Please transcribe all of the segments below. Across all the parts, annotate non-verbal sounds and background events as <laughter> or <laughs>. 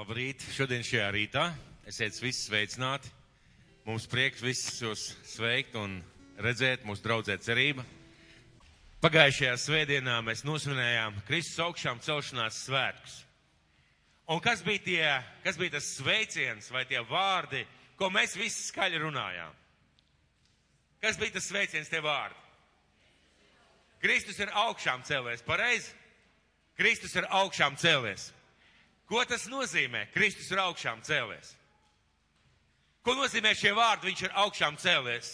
Labrīt! Šodien šajā rītā esiet visi sveicināti. Mums prieks visus jūs sveikt un redzēt mūsu draudzē cerība. Pagājušajā svētdienā mēs nosvinējām Kristus augšām celšanās svētkus. Un kas bija, tie, kas bija tas sveiciens vai tie vārdi, ko mēs visi skaļi runājām? Kas bija tas sveiciens, tie vārdi? Kristus ir augšām cēlies, pareizi? Kristus ir augšām cēlies. Ko tas nozīmē? Kristus ir augšām cēlies. Ko nozīmē šie vārdi? Viņš ir augšām cēlies.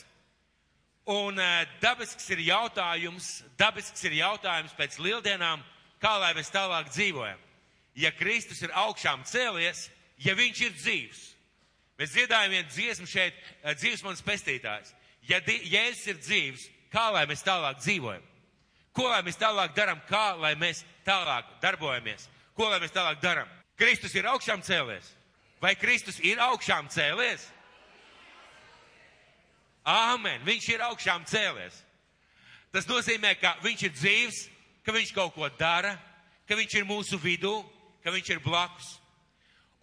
Un uh, dabisks ir jautājums, dabisks ir jautājums pēc lieldienām, kā lai mēs tālāk dzīvojam. Ja Kristus ir augšām cēlies, ja viņš ir dzīvs. Mēs dziedājam vienu dziesmu šeit, uh, dzīves mans pestītājs. Ja Jēzus ir dzīvs, kā lai mēs tālāk dzīvojam? Ko lai mēs tālāk darām, kā lai mēs tālāk darbojamies? Ko lai mēs tālāk darām? Kristus ir augšām cēlies. Vai Kristus ir augšām cēlies? Āmen. Viņš ir augšām cēlies. Tas nozīmē, ka viņš ir dzīvs, ka viņš kaut ko dara, ka viņš ir mūsu vidū, ka viņš ir blakus.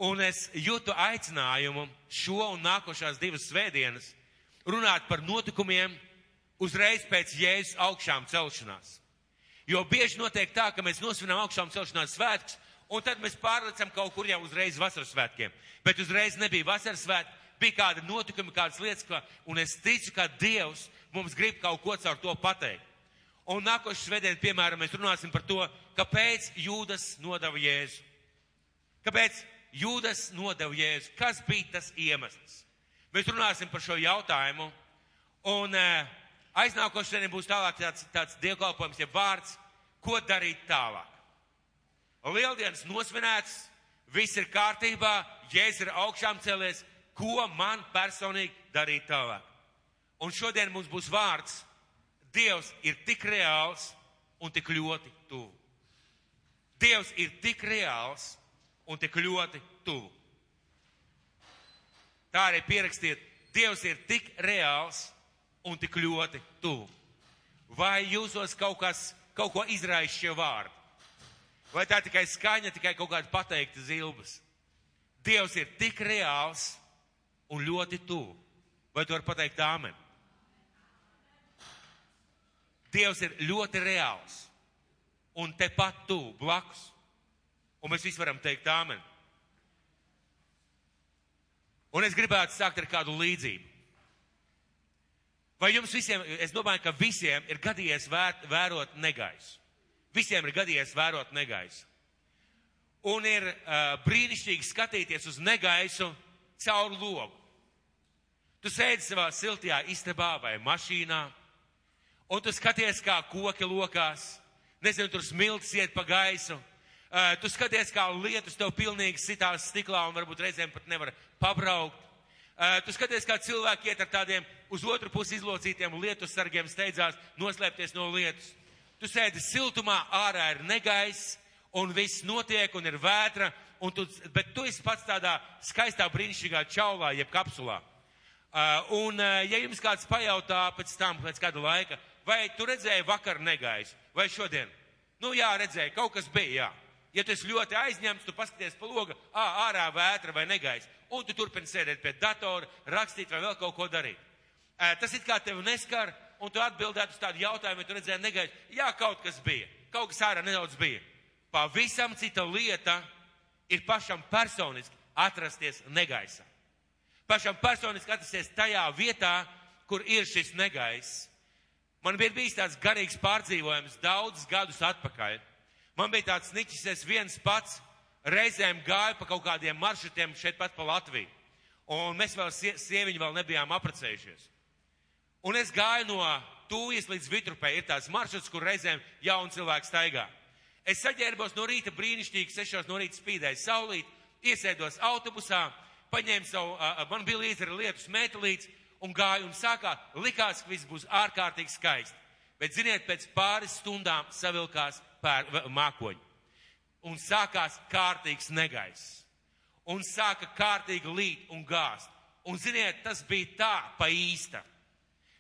Un es jūtu aicinājumu šo un nākošās divas svētdienas runāt par notikumiem uzreiz pēc Jēzus augšām celšanās. Jo bieži notiek tā, ka mēs nosvinām augšām celšanās svētkus, un tad mēs pārlecam kaut kur jau uzreiz vasaras svētkiem. Bet uzreiz nebija vasaras svētki, bija kādi notikumi, kādas lietas, ka, un es ticu, ka Dievs mums grib kaut ko caur to pateikt. Un nākošais svētdien, piemēram, mēs runāsim par to, kāpēc Jūdas nodeva Jēzu. Kāpēc Jūdas nodeva Jēzu? Kas bija tas iemesls? Mēs runāsim par šo jautājumu. Un uh, aiznākošais svētdien būs tālāk tāds, tāds dievkalpojums, ja vārds, ko darīt tālāk. Lieldienas nosvinēts, viss ir kārtībā, jēzus ir augšām cēlies, ko man personīgi darīt tālāk. Un šodien mums būs vārds, Dievs ir tik reāls un tik ļoti tuvu. Dievs ir tik reāls un tik ļoti tuvu. Tā arī pierakstiet, Dievs ir tik reāls un tik ļoti tuvu. Vai jūsos kaut kas, kaut ko izraisa šie vārdi? Vai tā tikai skaņa, tikai kaut kāda pateikta zilbas? Dievs ir tik reāls un ļoti tuvu. Vai tu vari pateikt āmen? Dievs ir ļoti reāls un tepat tuvu, blakus. Un mēs visi varam teikt āmen. Un es gribētu sākt ar kādu līdzību. Vai jums visiem, es domāju, ka visiem ir gadījies vēr, vērot negaisu. Visiem ir gadījies vērot negaisu. Un ir uh, brīnišķīgi skatīties uz negaisu caur logu. Tu sēdi savā siltajā istabā vai mašīnā, un tu skaties, kā koki lokās, nezinu, tur smilts iet pa gaisu. Uh, tu skaties, kā lietus tev pilnīgi sitās stiklā un varbūt reizēm pat nevar pabraukt. Uh, tu skaties, kā cilvēki iet ar tādiem uz otru pusi izlocītiem lietu sargiem steidzās noslēpties no lietus. Tu sēdi siltumā, ārā ir negaiss, un viss notiek, un ir vētra, un tu, bet tu esi pats tādā skaistā, brīnišķīgā čaulā, jeb kapsulā. Uh, un, uh, ja jums kāds pajautā pēc tam, pēc kāda laika, vai tu redzēji vakar negaisu, vai šodien? Nu, jā, redzēju, kaut kas bija, jā. Ja tu esi ļoti aizņemts, tu paskaties pa logu, ā, ārā vētra vai negaiss, un tu turpini sēdēt pie datora, rakstīt vai vēl kaut ko darīt. Tas it kā tevi neskar, un tu atbildētu uz tādu jautājumu, ja tu redzēji negaisu. Jā, kaut kas bija, kaut kas ārā nedaudz bija. Pavisam cita lieta ir pašam personiski atrasties negaisā. Pašam personiski atrasties tajā vietā, kur ir šis negaiss. Man bija bijis tāds garīgs pārdzīvojums daudzus gadus atpakaļ. Man bija tāds niķis, es viens pats reizēm gāju pa kaut kādiem maršrutiem šeit pat pa Latviju. Un mēs vēl sieviņu vēl nebijām aprecējušies. Un es gāju no Tūjas līdz Vitrupē. Ir tāds maršruts, kur reizēm jauni cilvēki staigā. Es saģērbos no rīta brīnišķīgi, sešos no rīta spīdēju saulīt, iesēdos autobusā, paņēmu savu, man bija līdzi ar lietus metālīts un gāju un sākā, likās, ka viss būs ārkārtīgi skaisti. Bet, ziniet, pēc pāris stundām savilkās pēr, mākoņi. Un sākās kārtīgs negaiss. Un sāka kārtīgi līt un gāzt. Un, ziniet, tas bija tā pa īsta.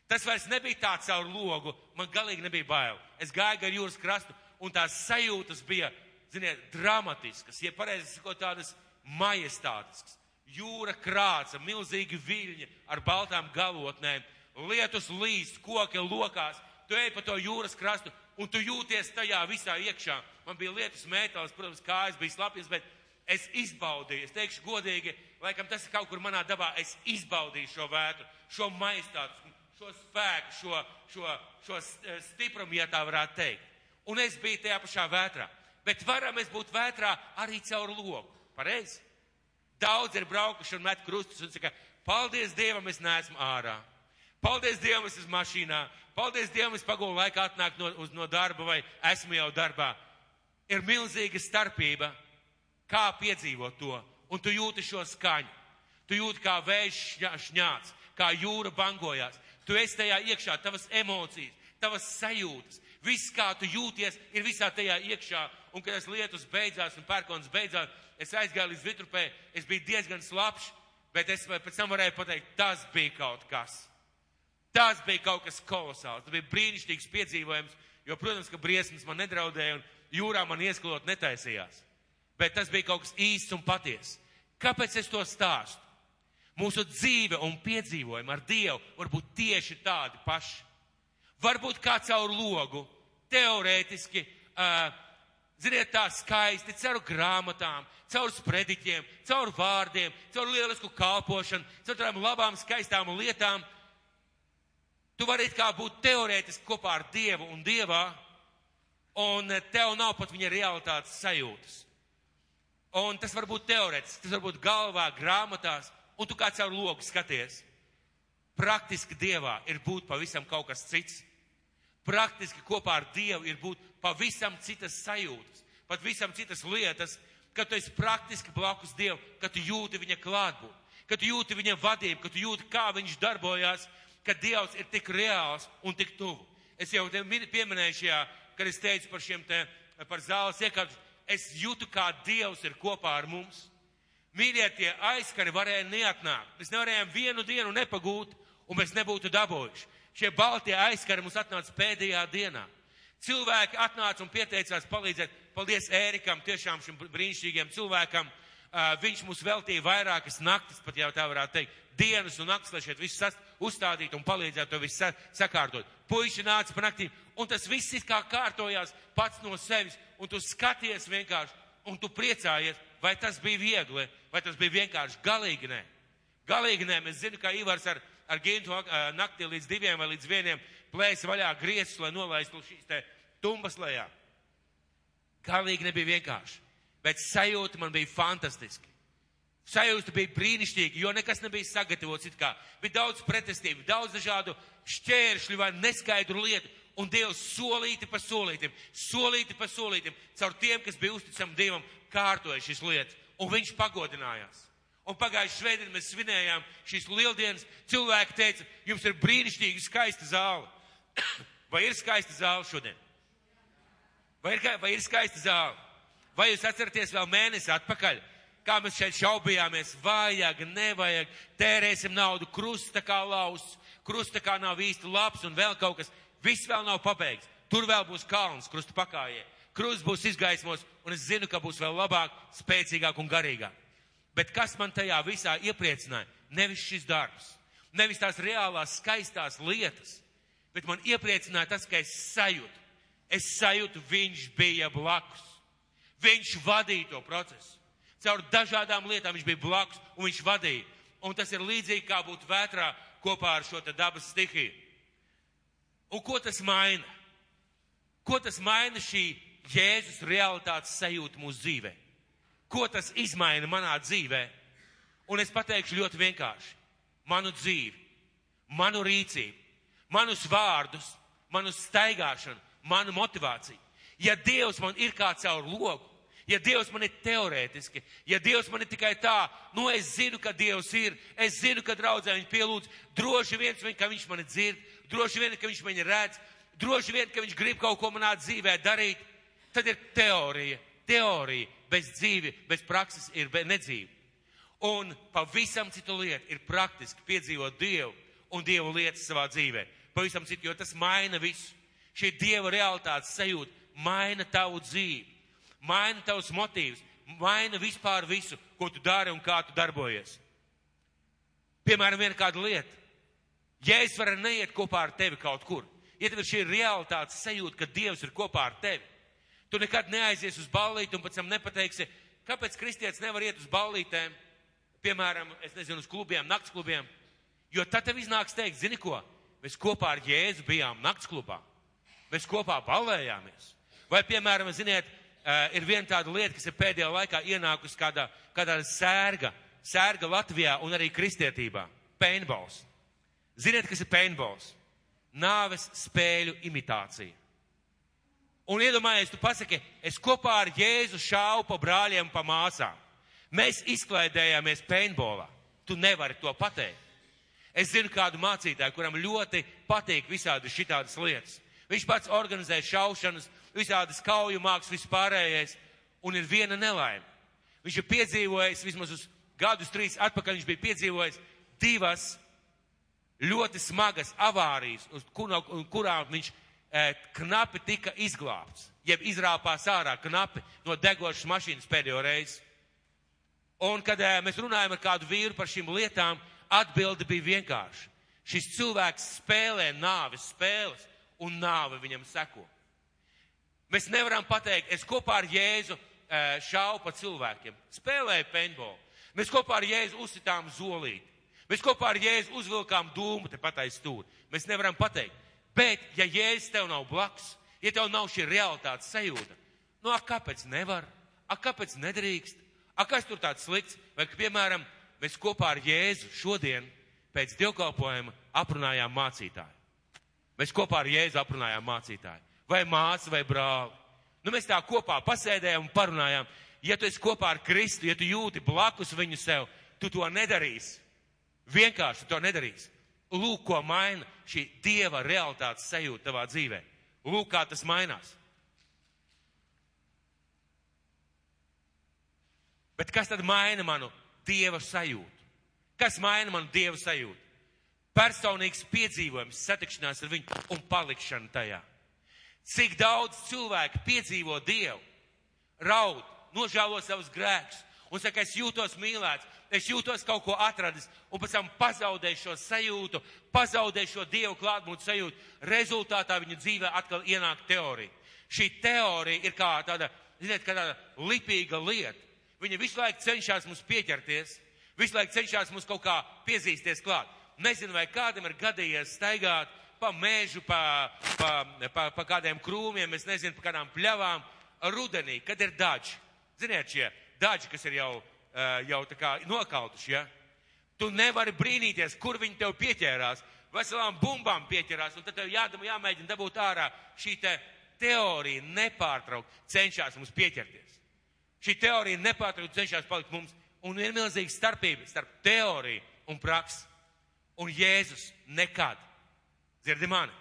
Tas vairs nebija tā caur logu, man galīgi nebija bail. Es gāju gar jūras krastu, un tās sajūtas bija, ziniet, dramatiskas, ja pareizi sakot, tādas majestātisks. Jūra krāca, milzīgi viļņi ar baltām galotnēm, lietus līst, koki lokās. Tu ej pa to jūras krastu un tu jūties tajā visā iekšā. Man bija lietus mētals, protams, kājas bija slapjas, bet es izbaudīju. Es teikšu godīgi, laikam tas ir kaut kur manā dabā. Es izbaudīju šo vētru, šo maistātu, šo spēku, šo, šo, šo stiprumu, ja tā varētu teikt. Un es biju tajā pašā vētrā. Bet varam mēs būt vētrā arī caur logu. Pareizi? Daudz ir braukuši un met krustus un saka, paldies Dievam, es neesmu ārā. Paldies Dievam, es esmu mašīnā. Paldies Dievam, es pagūlu laiku atnākt no, uz, no darba vai esmu jau darbā. Ir milzīga starpība, kā piedzīvot to. Un tu jūti šo skaņu. Tu jūti, kā vējš šņāts, kā jūra bangojās. Tu esi tajā iekšā, tavas emocijas, tavas sajūtas. Viss, kā tu jūties, ir visā tajā iekšā. Un, kad tas lietus beidzās un pērkons beidzās, es aizgāju līdz vitrupē, es biju diezgan slapjš, bet es pēc tam varēju pateikt, tas bija kaut kas. Tas bija kaut kas kolosāls, tas bija brīnišķīgs piedzīvojums, jo, protams, ka briesmas man nedraudēja un jūrā man ieskalot netaisījās. Bet tas bija kaut kas īsts un patiess. Kāpēc es to stāstu? Mūsu dzīve un piedzīvojumi ar Dievu var būt tieši tādi paši. Varbūt kā caur logu, teorētiski, uh, Ziniet, tā skaisti, caur grāmatām, caur sprediķiem, caur vārdiem, caur lielisku kalpošanu, caur tādām labām, skaistām lietām. Tu vari kā būt teorētiski kopā ar Dievu un Dievā, un tev nav pat viņa realitātes sajūtas. Un tas var būt teorētiski, tas var būt galvā, grāmatās, un tu kā caur logu skaties. Praktiski Dievā ir būt pavisam kaut kas cits. Praktiski kopā ar Dievu ir būt pavisam citas sajūtas, pat visam citas lietas, kad tu esi praktiski blakus Dievu, kad tu jūti viņa klātbūtni, kad tu jūti viņa vadību, kad tu jūti, kā viņš darbojās, ka Dievs ir tik reāls un tik tuvu. Es jau te pieminēju šajā, kad es teicu par šiem te, par zāles iekārtu, es jūtu, kā Dievs ir kopā ar mums. Mīļie, tie aizskari varēja neatnākt. Mēs nevarējām vienu dienu nepagūt, un mēs nebūtu dabūjuši. Šie baltie aizskari mums atnāca pēdējā dienā. Cilvēki atnāca un pieteicās palīdzēt. Paldies Ērikam, tiešām šim brīnišķīgiem cilvēkam. Viņš mums veltīja vairākas naktis, pat jau tā varētu teikt, dienas un naktis, lai šeit viss uzstādītu un palīdzētu to visu sakārtot. Puiši nāca pa naktīm, un tas viss kā kārtojās pats no sevis, un tu skaties vienkārši, un tu priecājies, vai tas bija viegli, vai tas bija vienkārši galīgi nē. Galīgi nē, es zinu, ka Ivars ar, ar Gintu uh, naktī līdz diviem vai līdz vieniem plēsa vaļā griezus, lai nolaistu šīs te tumbas lejā. Galīgi nebija vienkārši, bet sajūta man bija fantastiski. Sajūta bija brīnišķīga, jo nekas nebija sagatavots it kā. Bija daudz pretestību, daudz dažādu šķēršļu vai neskaidru lietu, un Dievs solīti pa solītim, solīti pa solītim, caur tiem, kas bija uzticami Dievam, kārtoja šīs lietas, un viņš pagodinājās. Un pagājušajā svētdienā mēs svinējām šīs lieldienas. Cilvēki teica, jums ir brīnišķīgi skaista zāle. <coughs> Vai ir skaista zāle šodien? Vai ir, vai ir skaista zāle? Vai jūs atceraties vēl mēnesi atpakaļ, kā mēs šeit šaubījāmies, vajag, nevajag, tērēsim naudu, krusta kā lausts, krusta kā nav īsti labs un vēl kaut kas. Viss vēl nav pabeigts. Tur vēl būs kalns, krusta pakājie. Krusts būs izgaismos, un es zinu, ka būs vēl labāk, spēcīgāk un garīgāk. Bet kas man tajā visā iepriecināja? Nevis šis darbs, nevis tās reālās skaistās lietas, bet man iepriecināja tas, ka es sajūtu. Es sajūtu, viņš bija blakus. Viņš vadīja to procesu. Caur dažādām lietām viņš bija blakus un viņš vadīja. Un tas ir līdzīgi kā būt vētrā kopā ar šo dabas stihiju. Un ko tas maina? Ko tas maina šī Jēzus realitātes sajūta mūsu dzīvē? Ko tas izmaina manā dzīvē? Un es pateikšu ļoti vienkārši. Manu dzīvi, manu rīcību, manus vārdus, manu staigāšanu, manu motivāciju. Ja Dievs man ir kā caur logu, ja Dievs man ir teorētiski, ja Dievs man ir tikai tā, nu es zinu, ka Dievs ir, es zinu, ka draudzē viņš pielūdz, droši vien, ka viņš mani dzird, droši vien, ka viņš mani redz, droši vien, ka viņš grib kaut ko manā dzīvē darīt, tad ir teorija, teorija, bez dzīvi, bez prakses ir nedzīve. Un pavisam citu lietu ir praktiski piedzīvot Dievu un Dievu lietas savā dzīvē pavisam citu, jo tas maina visu. Šī Dieva realitātes sajūta maina tavu dzīvi, maina tavus motīvus, maina vispār visu, ko tu dari un kā tu darbojies. Piemēram, viena kāda lieta. Jēzus var neiet kopā ar tevi kaut kur. Ja tev ir šī realitātes sajūta, ka Dievs ir kopā ar tevi, tu nekad neaizies uz ballīti un pēc tam nepateiksi, kāpēc kristietis nevar iet uz ballītēm, piemēram, es nezinu, uz klubiem, nakts klubiem, jo tad tev iznāks teikt, zini ko, mēs kopā ar Jēzu bijām nakts klubā, mēs kopā ballējāmies. Vai, piemēram, ziniet, ir viena tāda lieta, kas ir pēdējā laikā ienākusi kādā, kādā sērga, sērga Latvijā un arī kristietībā - paintballs. Ziniet, kas ir paintballs? Nāves spēļu imitācija. Un iedomājies, tu pasaki, es kopā ar Jēzu šāvu pa brāļiem, pa māsām. Mēs izklaidējāmies paintballā. Tu nevari to pateikt. Es zinu kādu mācītāju, kuram ļoti patīk visādi šitādas lietas. Viņš pats organizē šaušanas, visādas kauju mākslas, vispārējais, un ir viena nelaime. Viņš ir piedzīvojis vismaz uz gadus trīs atpakaļ, viņš bija piedzīvojis divas ļoti smagas avārijas, uz kurām kurā viņš knapi tika izglābts, jeb izrāpās ārā knapi no degošas mašīnas pēdējo reizi. Un, kad mēs runājam ar kādu vīru par šīm lietām, atbilde bija vienkārša. Šis cilvēks spēlē nāves spēles, un nāve viņam seko. Mēs nevaram pateikt, es kopā ar Jēzu šaubu pa cilvēkiem, spēlēju paintball. Mēs kopā ar Jēzu uzsitām zolīti. Mēs kopā ar Jēzu uzvilkām dūmu tepat aiz stūra. Mēs nevaram pateikt. Bet, ja Jēzus tev nav blakus, ja tev nav šī realitātes sajūta, nu, a, kāpēc nevar? A, kāpēc nedrīkst? A, kas tur tāds slikts? Vai, piemēram, mēs kopā ar Jēzu šodien pēc dievkalpojuma aprunājām mācītāju. Mēs kopā ar Jēzu aprunājām mācītāju. Vai māsu, vai brāli. Nu, mēs tā kopā pasēdējām un parunājām. Ja tu esi kopā ar Kristu, ja tu jūti blakus viņu sev, tu to nedarīsi. Vienkārši to nedarīsi. Lūk, ko maina šī dieva realitātes sajūta tavā dzīvē. Lūk, kā tas mainās. Bet kas tad maina manu dieva sajūtu? Kas maina manu dieva sajūtu? Personīgs piedzīvojums, satikšanās ar viņu un palikšana tajā. Cik daudz cilvēku piedzīvo Dievu, raud, nožēlo savus grēkus un saka, es jūtos mīlēts, es jūtos kaut ko atradis, un pēc tam pazaudēju šo sajūtu, pazaudēju šo dievu klātbūtnes sajūtu. Rezultātā viņa dzīvē atkal ienāk teorija. Šī teorija ir kā tāda, ziniet, kā tāda lipīga lieta. Viņa visu laiku cenšas mums pieķerties, visu laiku cenšas mums kaut kā piezīsties klāt. Nezinu, vai kādam ir gadījies staigāt pa mēžu, pa, pa, pa, pa kādiem krūmiem, es nezinu, pa kādām pļavām rudenī, kad ir daži. Ziniet, šie daži, kas ir jau jau tā kā nokautuši, ja? Tu nevari brīnīties, kur viņi tev pieķērās. Veselām bumbām pieķerās, un tad tev jādama, jāmēģina dabūt ārā šī te teorija nepārtraukt cenšas mums pieķerties. Šī teorija nepārtraukt cenšas palikt mums, un ir milzīga starpība starp teoriju un praksi. Un Jēzus nekad, dzirdi mani,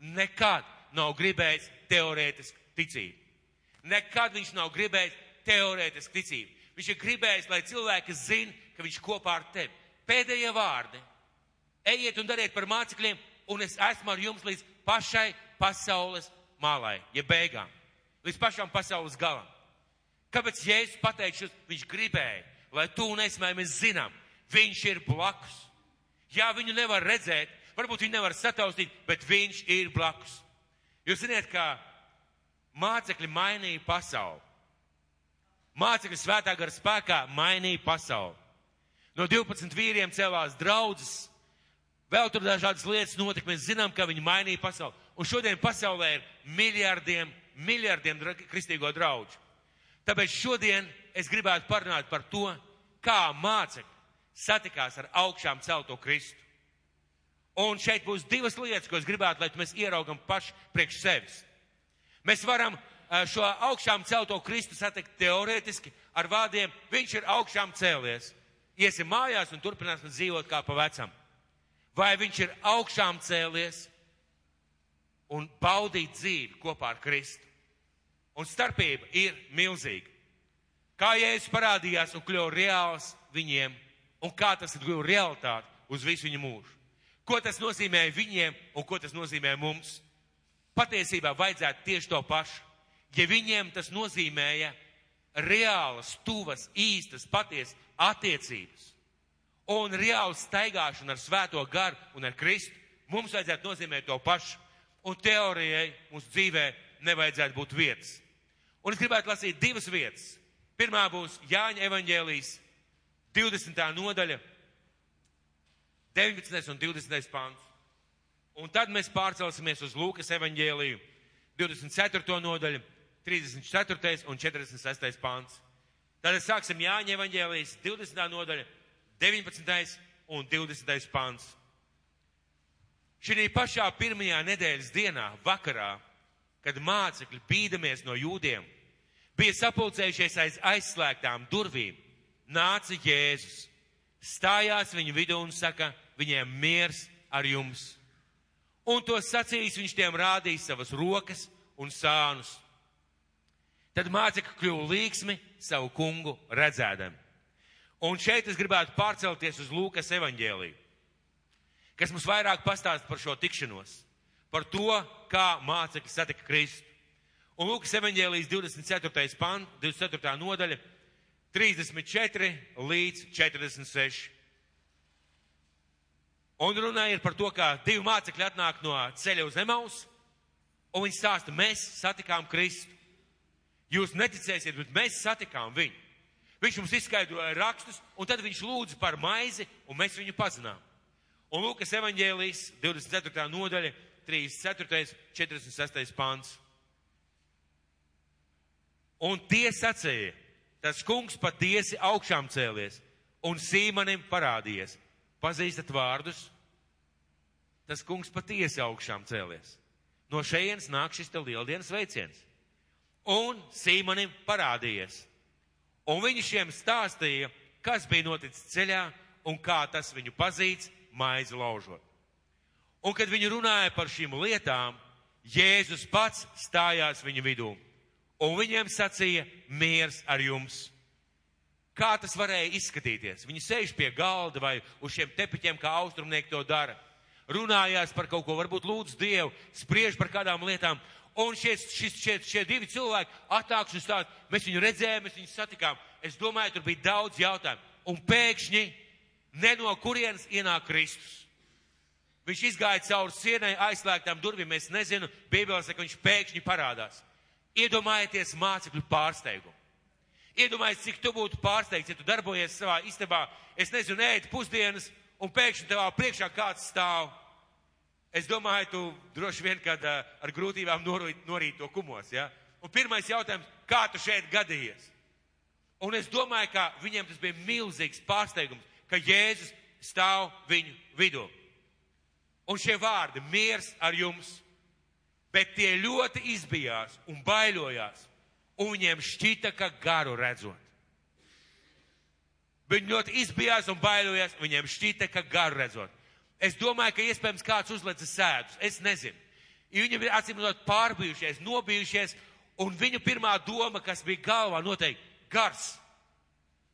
nekad nav gribējis teorētisku ticību. Nekad viņš nav gribējis teorētisku ticību. Viņš ir gribējis, lai cilvēki zina, ka viņš kopā ar tevi. Pēdējie vārdi. Ejiet un dariet par mācekļiem, un es esmu ar jums līdz pašai pasaules malai, ja beigām. Līdz pašam pasaules galam. Kāpēc Jēzus pateikšu, viņš gribēja, lai tu un es mēs zinām, viņš ir blakus. Jā, viņu nevar redzēt, varbūt viņu nevar sataustīt, bet viņš ir blakus. Jūs zināt, kā mācekļi mainīja pasauli. Mācekļi svētā gara spēkā mainīja pasauli. No 12 vīriem cēlās draudzes, vēl tur dažādas lietas notika. Mēs zinām, ka viņi mainīja pasauli. Un šodien pasaulē ir miljardiem, miljardiem kristīgo draugu. Tāpēc šodien es gribētu parunāt par to, kā mācekļi satikās ar augšām celto Kristu. Un šeit būs divas lietas, ko es gribētu, lai mēs ieraugam paši priekš sevis. Mēs varam šo augšām celto Kristu satikt teorētiski ar vārdiem, viņš ir augšām cēlies. Iesim mājās un turpināsim dzīvot kā pa vecam. Vai viņš ir augšām cēlies un baudīt dzīvi kopā ar Kristu. Un starpība ir milzīga. Kā Jēzus parādījās un kļuva reāls viņiem, un kā tas ir kļuva realitāte uz visu viņu mūžu. Ko tas nozīmē viņiem un ko tas nozīmē mums? Patiesībā vajadzētu tieši to pašu ja viņiem tas nozīmēja reālas, tuvas, īstas, patiesas attiecības un reāla staigāšana ar svēto garu un ar Kristu, mums vajadzētu nozīmēt to pašu. Un teorijai mūsu dzīvē nevajadzētu būt vietas. Un es gribētu lasīt divas vietas. Pirmā būs Jāņa evaņģēlijas 20. nodaļa, 19. un 20. pāns. Un tad mēs pārcelsimies uz Lūkas evaņģēliju 24. nodaļu, 34. un 46. pāns. Tad sāksim Jāņa evaņģēlijas 20. nodaļa, 19. un 20. pāns. Šī pašā pirmajā nedēļas dienā, vakarā, kad mācekļi bīdamies no jūdiem, bija sapulcējušies aiz aizslēgtām durvīm, nāca Jēzus, stājās viņu vidū un saka, viņiem miers ar jums. Un to sacījis viņš tiem rādīja savas rokas un sānus. Tad mācekļi kļuva līksmi savu kungu redzēdami. Un šeit es gribētu pārcelties uz Lūkas evaņģēliju, kas mums vairāk pastāst par šo tikšanos, par to, kā mācekļi satika Kristu. Un Lūkas evaņģēlijas 24. pan, 24. nodaļa, 34 līdz 46. Un runā ir par to, kā divi mācekļi atnāk no ceļa uz Emaus, un viņi stāsta, mēs satikām Kristu. Jūs neticēsiet, bet mēs satikām viņu. Viņš mums izskaidroja rakstus, un tad viņš lūdza par maizi, un mēs viņu pazinām. Un Lūkas evaņģēlijas 24. nodaļa, 34. 46. pāns. Un tie sacīja, tas kungs patiesi augšām cēlies un Sīmanim parādījies. Pazīstat vārdus? Tas kungs patiesi augšām cēlies. No šejienes nāk šis te lieldienas veiciens. Un Sīmanim parādījies. Un viņi šiem stāstīja, kas bija noticis ceļā un kā tas viņu pazīts maizi laužot. Un kad viņi runāja par šīm lietām, Jēzus pats stājās viņu vidū un viņiem sacīja miers ar jums. Kā tas varēja izskatīties? Viņi sēž pie galda vai uz šiem tepiķiem, kā austrumnieki to dara. Runājās par kaut ko, varbūt lūdz Dievu, spriež par kādām lietām, un šie, šis, šie, šie divi cilvēki atnāks un stāst, mēs viņu redzējām, mēs viņu satikām. Es domāju, tur bija daudz jautājumu. Un pēkšņi ne no kurienes ienāk Kristus. Viņš izgāja cauri sienai aizslēgtām durvīm. Es nezinu, Bībelē saka, viņš pēkšņi parādās. Iedomājieties mācekļu pārsteigumu. Iedomājieties, cik tu būtu pārsteigts, ja tu darbojies savā istabā, es nezinu, ēd pusdienas, un pēkšņi tavā priekšā kāds stāv Es domāju, tu droši vien, kad ar grūtībām norīt, norīt to kumos, ja? Un pirmais jautājums, kā tu šeit gadījies? Un es domāju, ka viņiem tas bija milzīgs pārsteigums, ka Jēzus stāv viņu vidū. Un šie vārdi - miers ar jums, bet tie ļoti izbijās un bailojās, un viņiem šķita, ka garu redzot. Viņi ļoti izbijās un bailojās, viņiem šķita, ka garu redzot. Es domāju, ka iespējams kāds uzlicis sēdus. Es nezinu. Viņi ir acīm redzot pārbijušies, nobijušies, un viņu pirmā doma, kas bija galvā, noteikti gars.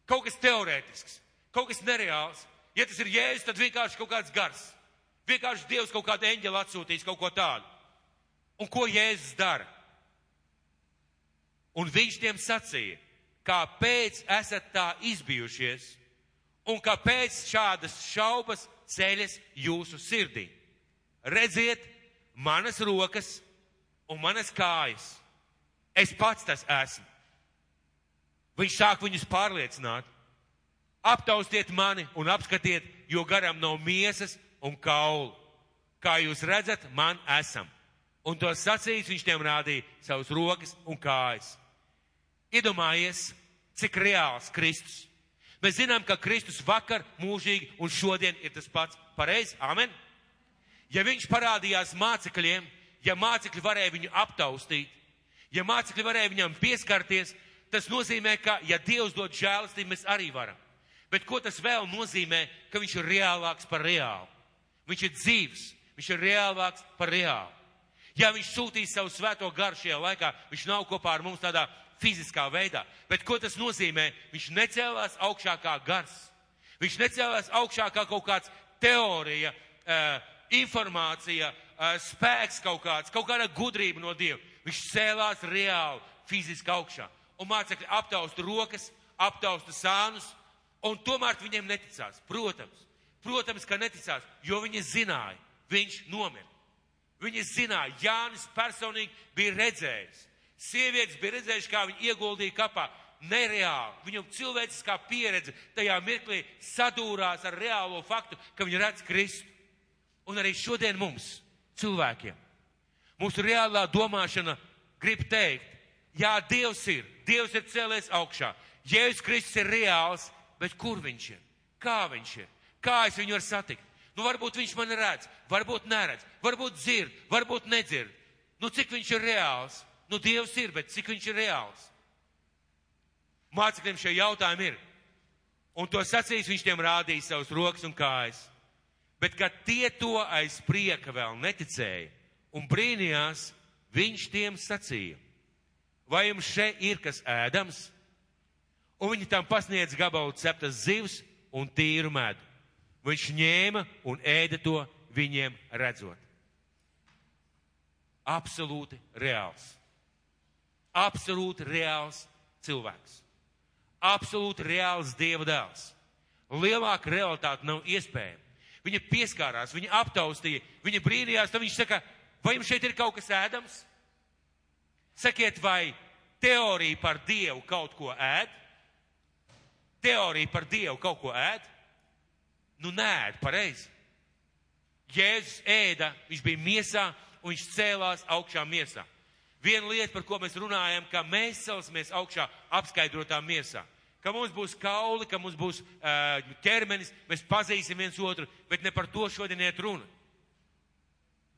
Kaut kas teorētisks, kaut kas nereāls. Ja tas ir jēzus, tad vienkārši kaut kāds gars. Vienkārši Dievs kaut kādu eņģeli atsūtīs, kaut ko tādu. Un ko Jēzus dara? Un viņš tiem sacīja, kāpēc esat tā izbijušies un kāpēc šādas šaubas ceļas jūsu sirdī. Redziet, manas rokas un manas kājas. Es pats tas esmu. Viņš sāk viņus pārliecināt. Aptaustiet mani un apskatiet, jo garam nav miesas un kaulu. Kā jūs redzat, man esam. Un to sacījis viņš tiem rādīja savus rokas un kājas. Iedomājies, cik reāls Kristus Mēs zinām, ka Kristus vakar, mūžīgi un šodien ir tas pats pareizi. Amen. Ja viņš parādījās mācekļiem, ja mācekļi varēja viņu aptaustīt, ja mācekļi varēja viņam pieskarties, tas nozīmē, ka, ja Dievs dod žēlastību, mēs arī varam. Bet ko tas vēl nozīmē, ka viņš ir reālāks par reālu? Viņš ir dzīves, viņš ir reālāks par reālu. Ja viņš sūtīs savu svēto garu šajā laikā, viņš nav kopā ar mums tādā fiziskā veidā. Bet ko tas nozīmē? Viņš necēlās augšā kā gars. Viņš necēlās augšā kā kaut kāds teorija, uh, informācija, uh, spēks kaut kāds, kaut kāda gudrība no Dieva. Viņš cēlās reāli, fiziski augšā. un mācekļi aptausta rokas, aptausta sānus, un tomēr viņiem neticās. Protams, protams, ka neticās, jo viņi zināja, viņš nomira. Viņi zināja, Jānis personīgi bija redzējis. Sievietes bija redzējušas, kā viņi ieguldīja kapā. Nereāli. Viņam cilvēciskā pieredze tajā mirklī sadūrās ar reālo faktu, ka viņi redz Kristu. Un arī šodien mums, cilvēkiem, mūsu reālā domāšana grib teikt, jā, Dievs ir, Dievs ir cēlies augšā, Jēzus Kristus ir reāls, bet kur viņš ir? Kā viņš ir? Kā es viņu varu satikt? Nu, varbūt viņš man redz, varbūt neredz, varbūt dzird, varbūt nedzird. Nu, cik viņš ir reāls? Nu, Dievs ir, bet cik viņš ir reāls? Mācekļiem šie jautājumi ir. Un to sacīs, viņš tiem rādīja savus rokas un kājas. Bet, kad tie to aiz prieka vēl neticēja un brīnījās, viņš tiem sacīja, vai jums šeit ir kas ēdams? Un viņi tam pasniedz gabalu ceptas zivs un tīru medu. Viņš ņēma un ēda to viņiem redzot. Absolūti reāls. Absolūti reāls cilvēks. Absolūti reāls Dieva dēls. Lielāka realitāte nav iespējama. Viņa pieskārās, viņa aptaustīja, viņa brīnījās, tad viņš saka, vai jums šeit ir kaut kas ēdams? Sakiet, vai teorija par Dievu kaut ko ēd? Teorija par Dievu kaut ko ēd? Nu, nē, pareizi. Jēzus ēda, viņš bija miesā un viņš cēlās augšā miesā. Viena lieta, par ko mēs runājam, ka mēs celsimies augšā apskaidrotā miesā. Ka mums būs kauli, ka mums būs uh, ķermenis, mēs pazīsim viens otru, bet ne par to šodien iet runa.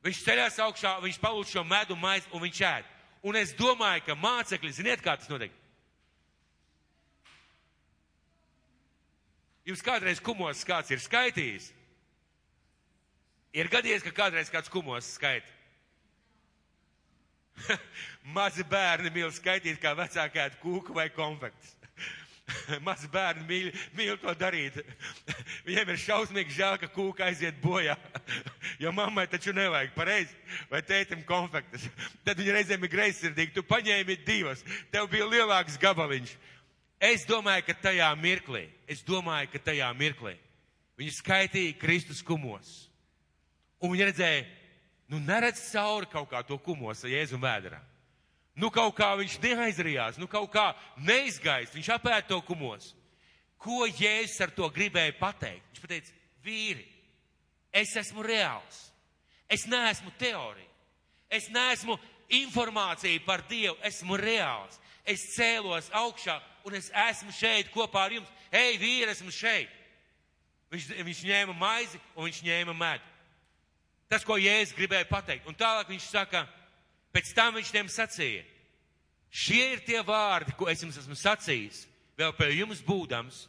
Viņš ceļās augšā, viņš palūdz šo medu maizi un viņš ēd. Un es domāju, ka mācekļi, ziniet, kā tas notiek? Jums kādreiz kumos kāds ir skaitījis? Ir gadījies, ka kādreiz kāds kumos skaita. <laughs> Mazi bērni mīl skaitīt, kā vecākā kūku vai konfekts. <laughs> Mazi bērni mīl, mīl to darīt. <laughs> Viņiem ir šausmīgi žēl, ka kūka aiziet bojā. Jo mammai taču nevajag pareizi, vai tētim konfektes. Tad viņi reizēm ir greizsirdīgi. Tu paņēmi divas, tev bija lielāks gabaliņš. Es domāju, ka tajā mirklī, es domāju, ka tajā mirklī viņi skaitīja Kristus kumos. Un viņi redzēja, nu neredz cauri kaut kā to kumosa Jēzu vēderā. Nu kaut kā viņš neaizrījās, nu kaut kā neizgaist, viņš apēta to kumos. Ko Jēzus ar to gribēja pateikt? Viņš pateica, vīri, es esmu reāls. Es neesmu teorija. Es neesmu informācija par Dievu. Esmu reāls. Es cēlos augšā un es esmu šeit kopā ar jums. Ei, vīri, esmu šeit. Viņš, viņš ņēma maizi un viņš ņēma medu. Tas, ko Jēzus gribēja pateikt. Un tālāk viņš saka, pēc tam viņš tiem sacīja, šie ir tie vārdi, ko es jums esmu sacījis, vēl pie jums būdams,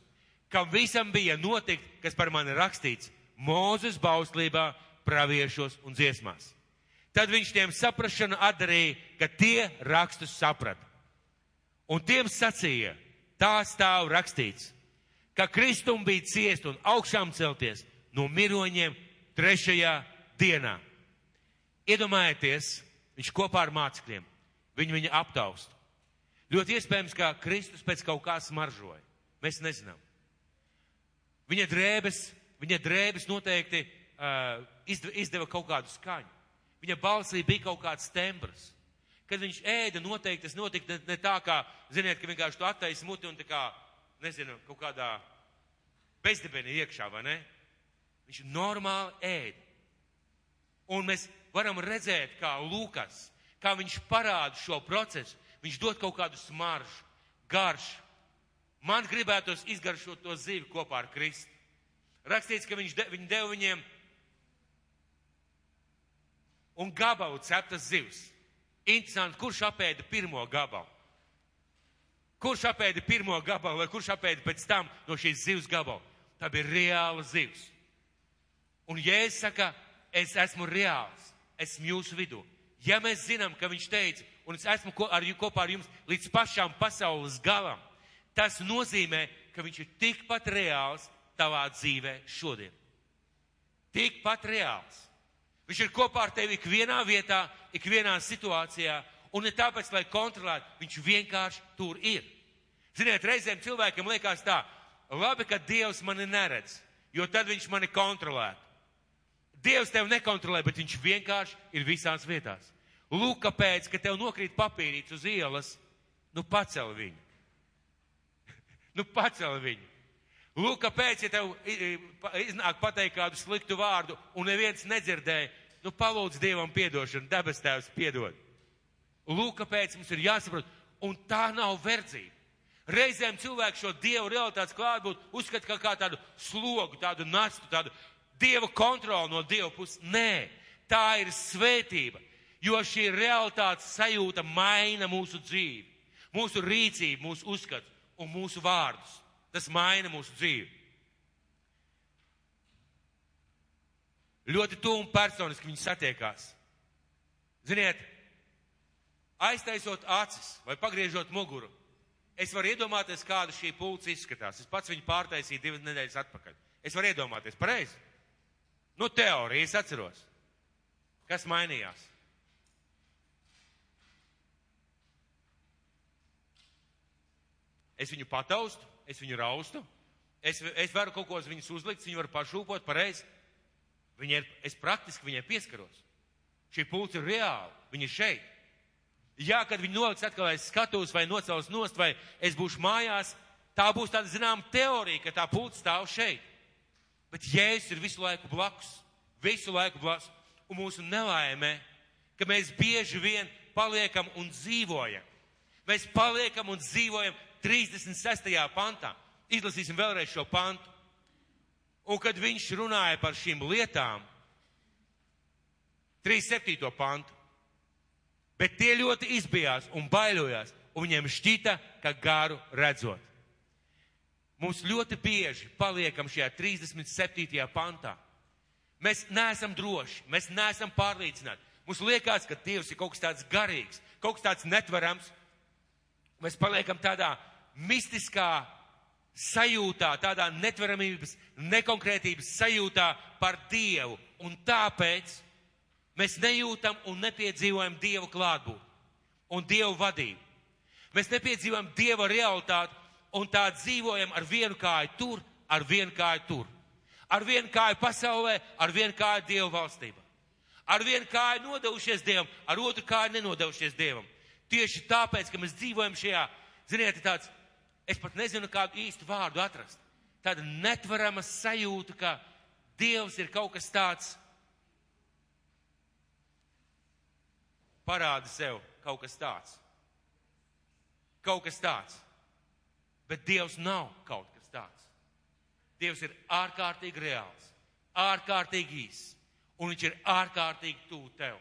kam visam bija notikt, kas par mani rakstīts Mūzes bauslībā, praviešos un dziesmās. Tad viņš tiem saprašanu atdarīja, ka tie rakstus saprata. Un tiem sacīja, tā stāv rakstīts, ka Kristum bija ciest un augšām celties no miroņiem trešajā dienā. Iedomājieties, viņš kopā ar mācekļiem, viņi viņu aptaust. Ļoti iespējams, ka Kristus pēc kaut kā smaržoja. Mēs nezinām. Viņa drēbes, viņa drēbes noteikti uh, izdeva kaut kādu skaņu. Viņa balsī bija kaut kāds tembrs. Kad viņš ēda, noteikti tas notika ne, ne tā, kā, ziniet, ka vienkārši tu attaisi muti un tā kā, nezinu, kaut kādā bezdibenī iekšā, vai ne? Viņš normāli ēda. Un mēs varam redzēt, kā Lūkas, kā viņš parāda šo procesu. Viņš dod kaut kādu smaržu, garšu. Man gribētos izgaršot to zivi kopā ar Kristu. Rakstīts, ka viņš de, viņi deva viņiem un gabalu ceptas zivs. Interesanti, kurš apēda pirmo gabalu? Kurš apēda pirmo gabalu vai kurš apēda pēc tam no šīs zivs gabalu? Tā bija reāla zivs. Un Jēzus saka, es esmu reāls, esmu jūsu vidū. Ja mēs zinām, ka viņš teica, un es esmu ar, kopā ar jums līdz pašām pasaules galam, tas nozīmē, ka viņš ir tikpat reāls tavā dzīvē šodien. Tikpat reāls. Viņš ir kopā ar tevi ikvienā vietā, ikvienā situācijā, Un ne tāpēc, lai kontrolētu, viņš vienkārši tur ir. Ziniet, reizēm cilvēkiem liekas tā, labi, ka Dievs mani neredz, jo tad viņš mani kontrolētu. Dievs tevi nekontrolē, bet viņš vienkārši ir visās vietās. Lūk, kāpēc, ka tev nokrīt papīrīts uz ielas, nu pacel viņu. <laughs> nu pacel viņu. Lūk, kāpēc, ja tev iznāk pateikt kādu sliktu vārdu un neviens nedzirdēja, nu palūdz Dievam piedošanu, debes tēvs piedod. Lūk, kāpēc mums ir jāsaprot, un tā nav verdzība. Reizēm cilvēki šo Dievu realitātes klātbūtni uzskata kā, kā tādu slogu, tādu nastu, tādu Dieva kontroli no Dieva puses. Nē, tā ir svētība, jo šī realitātes sajūta maina mūsu dzīvi, mūsu rīcību, mūsu uzskatu un mūsu vārdus. Tas maina mūsu dzīvi. Ļoti tuvu un personiski viņi satiekās. Ziniet, aiztaisot acis vai pagriežot muguru, es varu iedomāties, kāda šī pulca izskatās. Es pats viņu pārtaisīju divas nedēļas atpakaļ. Es varu iedomāties, pareizi? Nu, teorija, es atceros. Kas mainījās? Es viņu pataustu, es viņu raustu, es, es varu kaut ko uz viņus uzlikt, viņi var pašūpot pareizi. Viņa ir, es praktiski viņai pieskaros. Šī pulca ir reāla, viņa ir šeit. Jā, kad viņi noliks atkal aiz skatuves vai nocels nost, vai es būšu mājās, tā būs tāda zinām teorija, ka tā pulca stāv šeit. Bet Jēzus ir visu laiku blakus, visu laiku blakus. Un mūsu nelaimē, ka mēs bieži vien paliekam un dzīvojam. Mēs paliekam un dzīvojam 36. pantā. Izlasīsim vēlreiz šo pantu. Un kad viņš runāja par šīm lietām, 37. pantu, bet tie ļoti izbijās un baidījās, un viņiem šķita, ka garu redzot. Mums ļoti bieži paliekam šajā 37. pantā. Mēs neesam droši, mēs neesam pārliecināti. Mums liekas, ka Dievs ir kaut kas tāds garīgs, kaut kas tāds netverams. Mēs paliekam tādā mistiskā sajūtā, tādā netveramības, nekonkrētības sajūtā par Dievu. Un tāpēc mēs nejūtam un nepiedzīvojam Dievu klātbūtni un Dievu vadību. Mēs nepiedzīvojam Dieva realitāti un tā dzīvojam ar vienu kāju tur, ar vienu kāju tur. Ar vienu kāju pasaulē, ar vienu kāju Dieva valstībā. Ar vienu kāju nodevušies Dievam, ar otru kāju nenodevušies Dievam. Tieši tāpēc, ka mēs dzīvojam šajā, ziniet, tāds, es pat nezinu kādu īstu vārdu atrast. Tāda netverama sajūta, ka Dievs ir kaut kas tāds, parāda sev kaut kas tāds. Kaut kas tāds. Bet Dievs nav kaut kas tāds. Dievs ir ārkārtīgi reāls, ārkārtīgi īss, un viņš ir ārkārtīgi tuvu tev.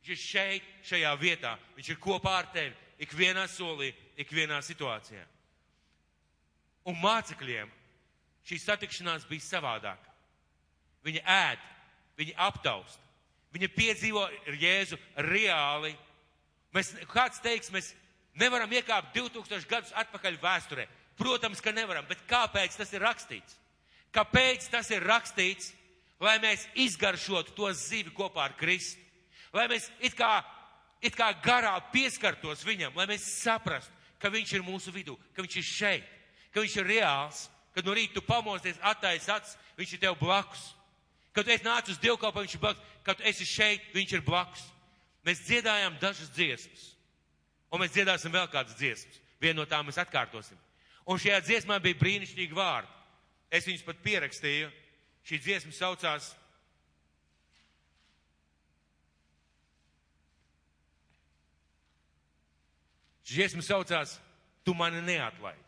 Viņš ir šeit, šajā vietā, viņš ir kopā ar tevi, ikvienā solī, ikvienā situācijā. Un mācekļiem šī satikšanās bija savādāka. Viņi ēd, viņi aptaust, viņi piedzīvo Jēzu reāli. Mēs, kāds teiks, mēs Nevaram iekāpt 2000 gadus atpakaļ vēsturē. Protams, ka nevaram, bet kāpēc tas ir rakstīts? Kāpēc tas ir rakstīts? Lai mēs izgaršotu to zivi kopā ar Kristu. Lai mēs it kā, it kā garā pieskartos viņam, lai mēs saprastu, ka viņš ir mūsu vidū, ka viņš ir šeit, ka viņš ir reāls, kad no rīta tu pamosties, attais acis, viņš ir tev blakus. Kad tu esi nācis uz dievkalpu, viņš ir blakus, kad tu esi šeit, viņš ir blakus. Mēs dziedājām dažas dziesmas. Un mēs dziedāsim vēl kādas dziesmas. Vienu no tām mēs atkārtosim. Un šajā dziesmā bija brīnišķīgi vārdi. Es viņus pat pierakstīju. Šī dziesma saucās Šī dziesma saucās Tu mani neatlaidi.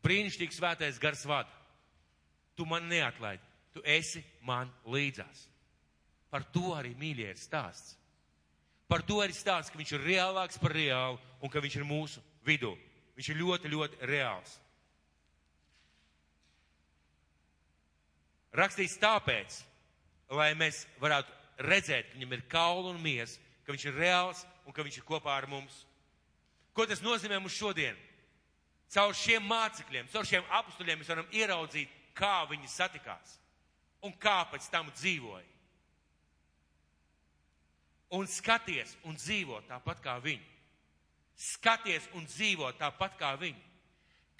Brīnišķīgs svētais gars vada. Tu mani neatlaidi. Tu esi man līdzās. Par to arī mīļie ir stāsts. Par to arī stāsta, ka viņš ir reālāks par reālu un ka viņš ir mūsu vidū. Viņš ir ļoti, ļoti reāls. Rakstīts tāpēc, lai mēs varētu redzēt, ka viņam ir kaula un mies, ka viņš ir reāls un ka viņš ir kopā ar mums. Ko tas nozīmē mums šodien? Caur šiem mācekļiem, caur šiem apstuļiem mēs varam ieraudzīt, kā viņi satikās un kā pēc tam dzīvoja. Un skaties un dzīvo tāpat kā viņi. Skaties un dzīvo tāpat kā viņi.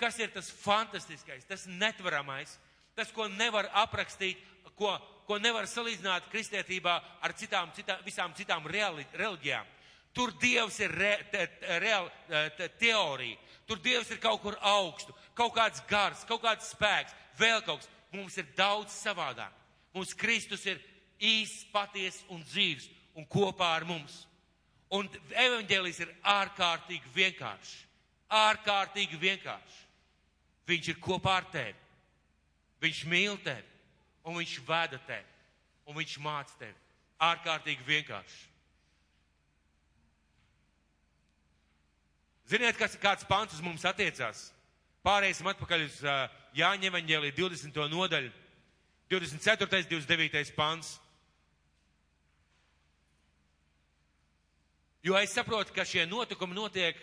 Kas ir tas fantastiskais, tas netveramais, tas, ko nevar aprakstīt, ko, ko nevar salīdzināt kristietībā ar citām, citā, visām citām reali, reliģijām. Tur Dievs ir re, te, real, te, teorija, tur Dievs ir kaut kur augstu, kaut kāds gars, kaut kāds spēks, vēl kaut kas. Mums ir daudz savādāk. Mums Kristus ir īsts, patiess un dzīves un kopā ar mums. Un evaņģēlijs ir ārkārtīgi vienkāršs. Ārkārtīgi vienkāršs. Viņš ir kopā ar tevi. Viņš mīl tevi. Un viņš veda tevi. Un viņš māca tevi. Ārkārtīgi vienkāršs. Ziniet, kas, kāds pants uz mums attiecās? Pāriesim atpakaļ uz uh, Jāņa evaņģēlī 20. nodaļu. 24. 29. pants. Jo es saprotu, ka šie notikumi notiek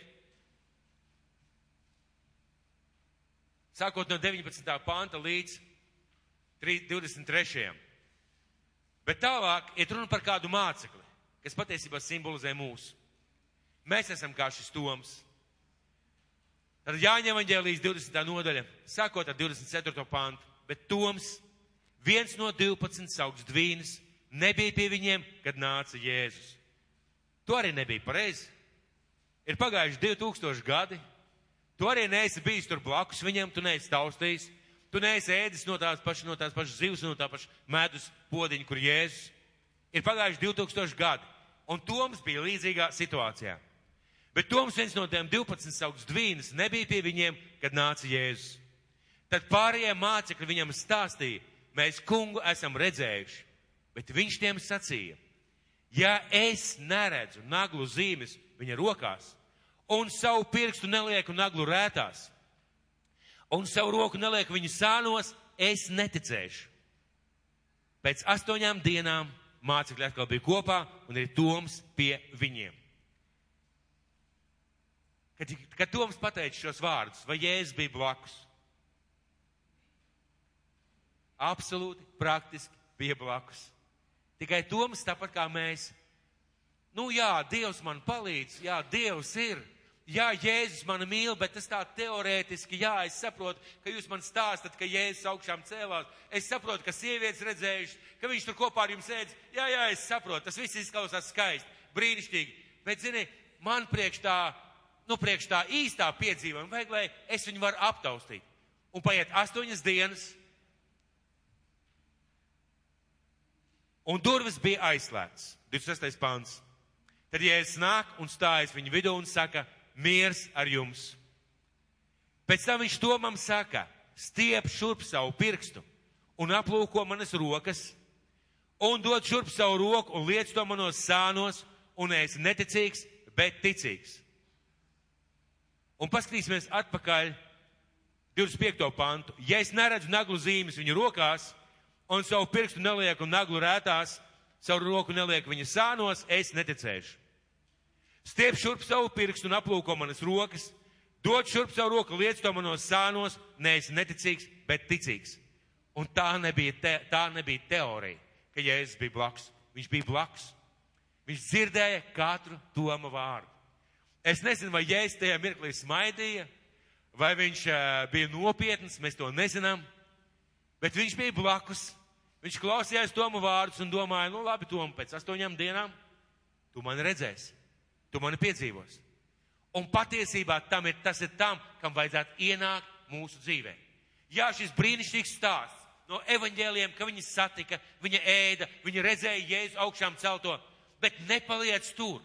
sākot no 19. panta līdz 23. Bet tālāk ir runa par kādu mācekli, kas patiesībā simbolizē mūsu. Mēs esam kā šis toms. Tad jāņem evaņģēlijas 20. nodaļa, sākot ar 24. pantu. Bet toms, viens no 12 saukts dvīnis, nebija pie viņiem, kad nāca Jēzus. To arī nebija pareizi. Ir pagājuši 2000 gadi. Tu arī neesi bijis tur blakus viņiem, tu neesi taustījis. Tu neesi ēdis no tās pašas, no tās pašas zivs, no tā paša medus podiņa, kur Jēzus. Ir pagājuši 2000 gadi. Un Toms bija līdzīgā situācijā. Bet Toms viens no tiem 12 saukts dvīnas nebija pie viņiem, kad nāca Jēzus. Tad pārējie mācekļi viņam stāstīja, mēs kungu esam redzējuši. Bet viņš tiem sacīja, Ja es neredzu naglu zīmes viņa rokās, un savu pirkstu nelieku naglu rētās, un savu roku nelieku viņa sānos, es neticēšu. Pēc astoņām dienām mācekļi atkal bija kopā un ir Toms pie viņiem. Kad, kad Toms pateica šos vārdus, vai Jēzus bija blakus? Absolūti, praktiski bija blakus. Tikai Toms tāpat kā mēs. Nu jā, Dievs man palīdz, jā, Dievs ir. Jā, Jēzus mani mīl, bet tas tā teorētiski, jā, es saprotu, ka jūs man stāstat, ka Jēzus augšām cēlās. Es saprotu, ka sievietes redzējušas, ka viņš tur kopā ar jums ēdz. Jā, jā, es saprotu, tas viss izklausās skaisti, brīnišķīgi. Bet, zini, man priekš tā, nu, priekš tā īstā piedzīvojuma vajag, lai es viņu varu aptaustīt. Un paiet astoņas dienas, un durvis bija aizslēgts. 26. pāns. Tad Jēzus nāk un stājas viņu vidū un saka, miers ar jums. Pēc tam viņš tomam saka, stiep šurp savu pirkstu un aplūko manas rokas, un dod šurp savu roku un liec to manos sānos, un es neticīgs, bet ticīgs. Un paskatīsimies atpakaļ 25. pantu. Ja es neredzu naglu zīmes viņu rokās, un savu pirkstu nelieku naglu rētās, savu roku nelieku viņa sānos, es neticēšu. Stiep šurp savu pirkstu un aplūko manas rokas, dod šurp savu roku, liec to manos sānos, neesi neticīgs, bet ticīgs. Un tā nebija, te, tā nebija teorija, ka Jēzus bija blakus. Viņš bija blakus. Viņš dzirdēja katru doma vārdu. Es nezinu, vai Jēzus tajā mirklī smaidīja, vai viņš uh, bija nopietns, mēs to nezinām. Bet viņš bija blakus. Viņš klausījās Tomu vārdus un domāja, nu labi, Tom, pēc astoņām dienām tu mani redzēsi, tu mani piedzīvos. Un patiesībā ir, tas ir tam, kam vajadzētu ienākt mūsu dzīvē. Jā, šis brīnišķīgs stāsts no evaņģēliem, ka viņi satika, viņa ēda, viņa redzēja Jēzu augšām celto, bet nepaliec tur.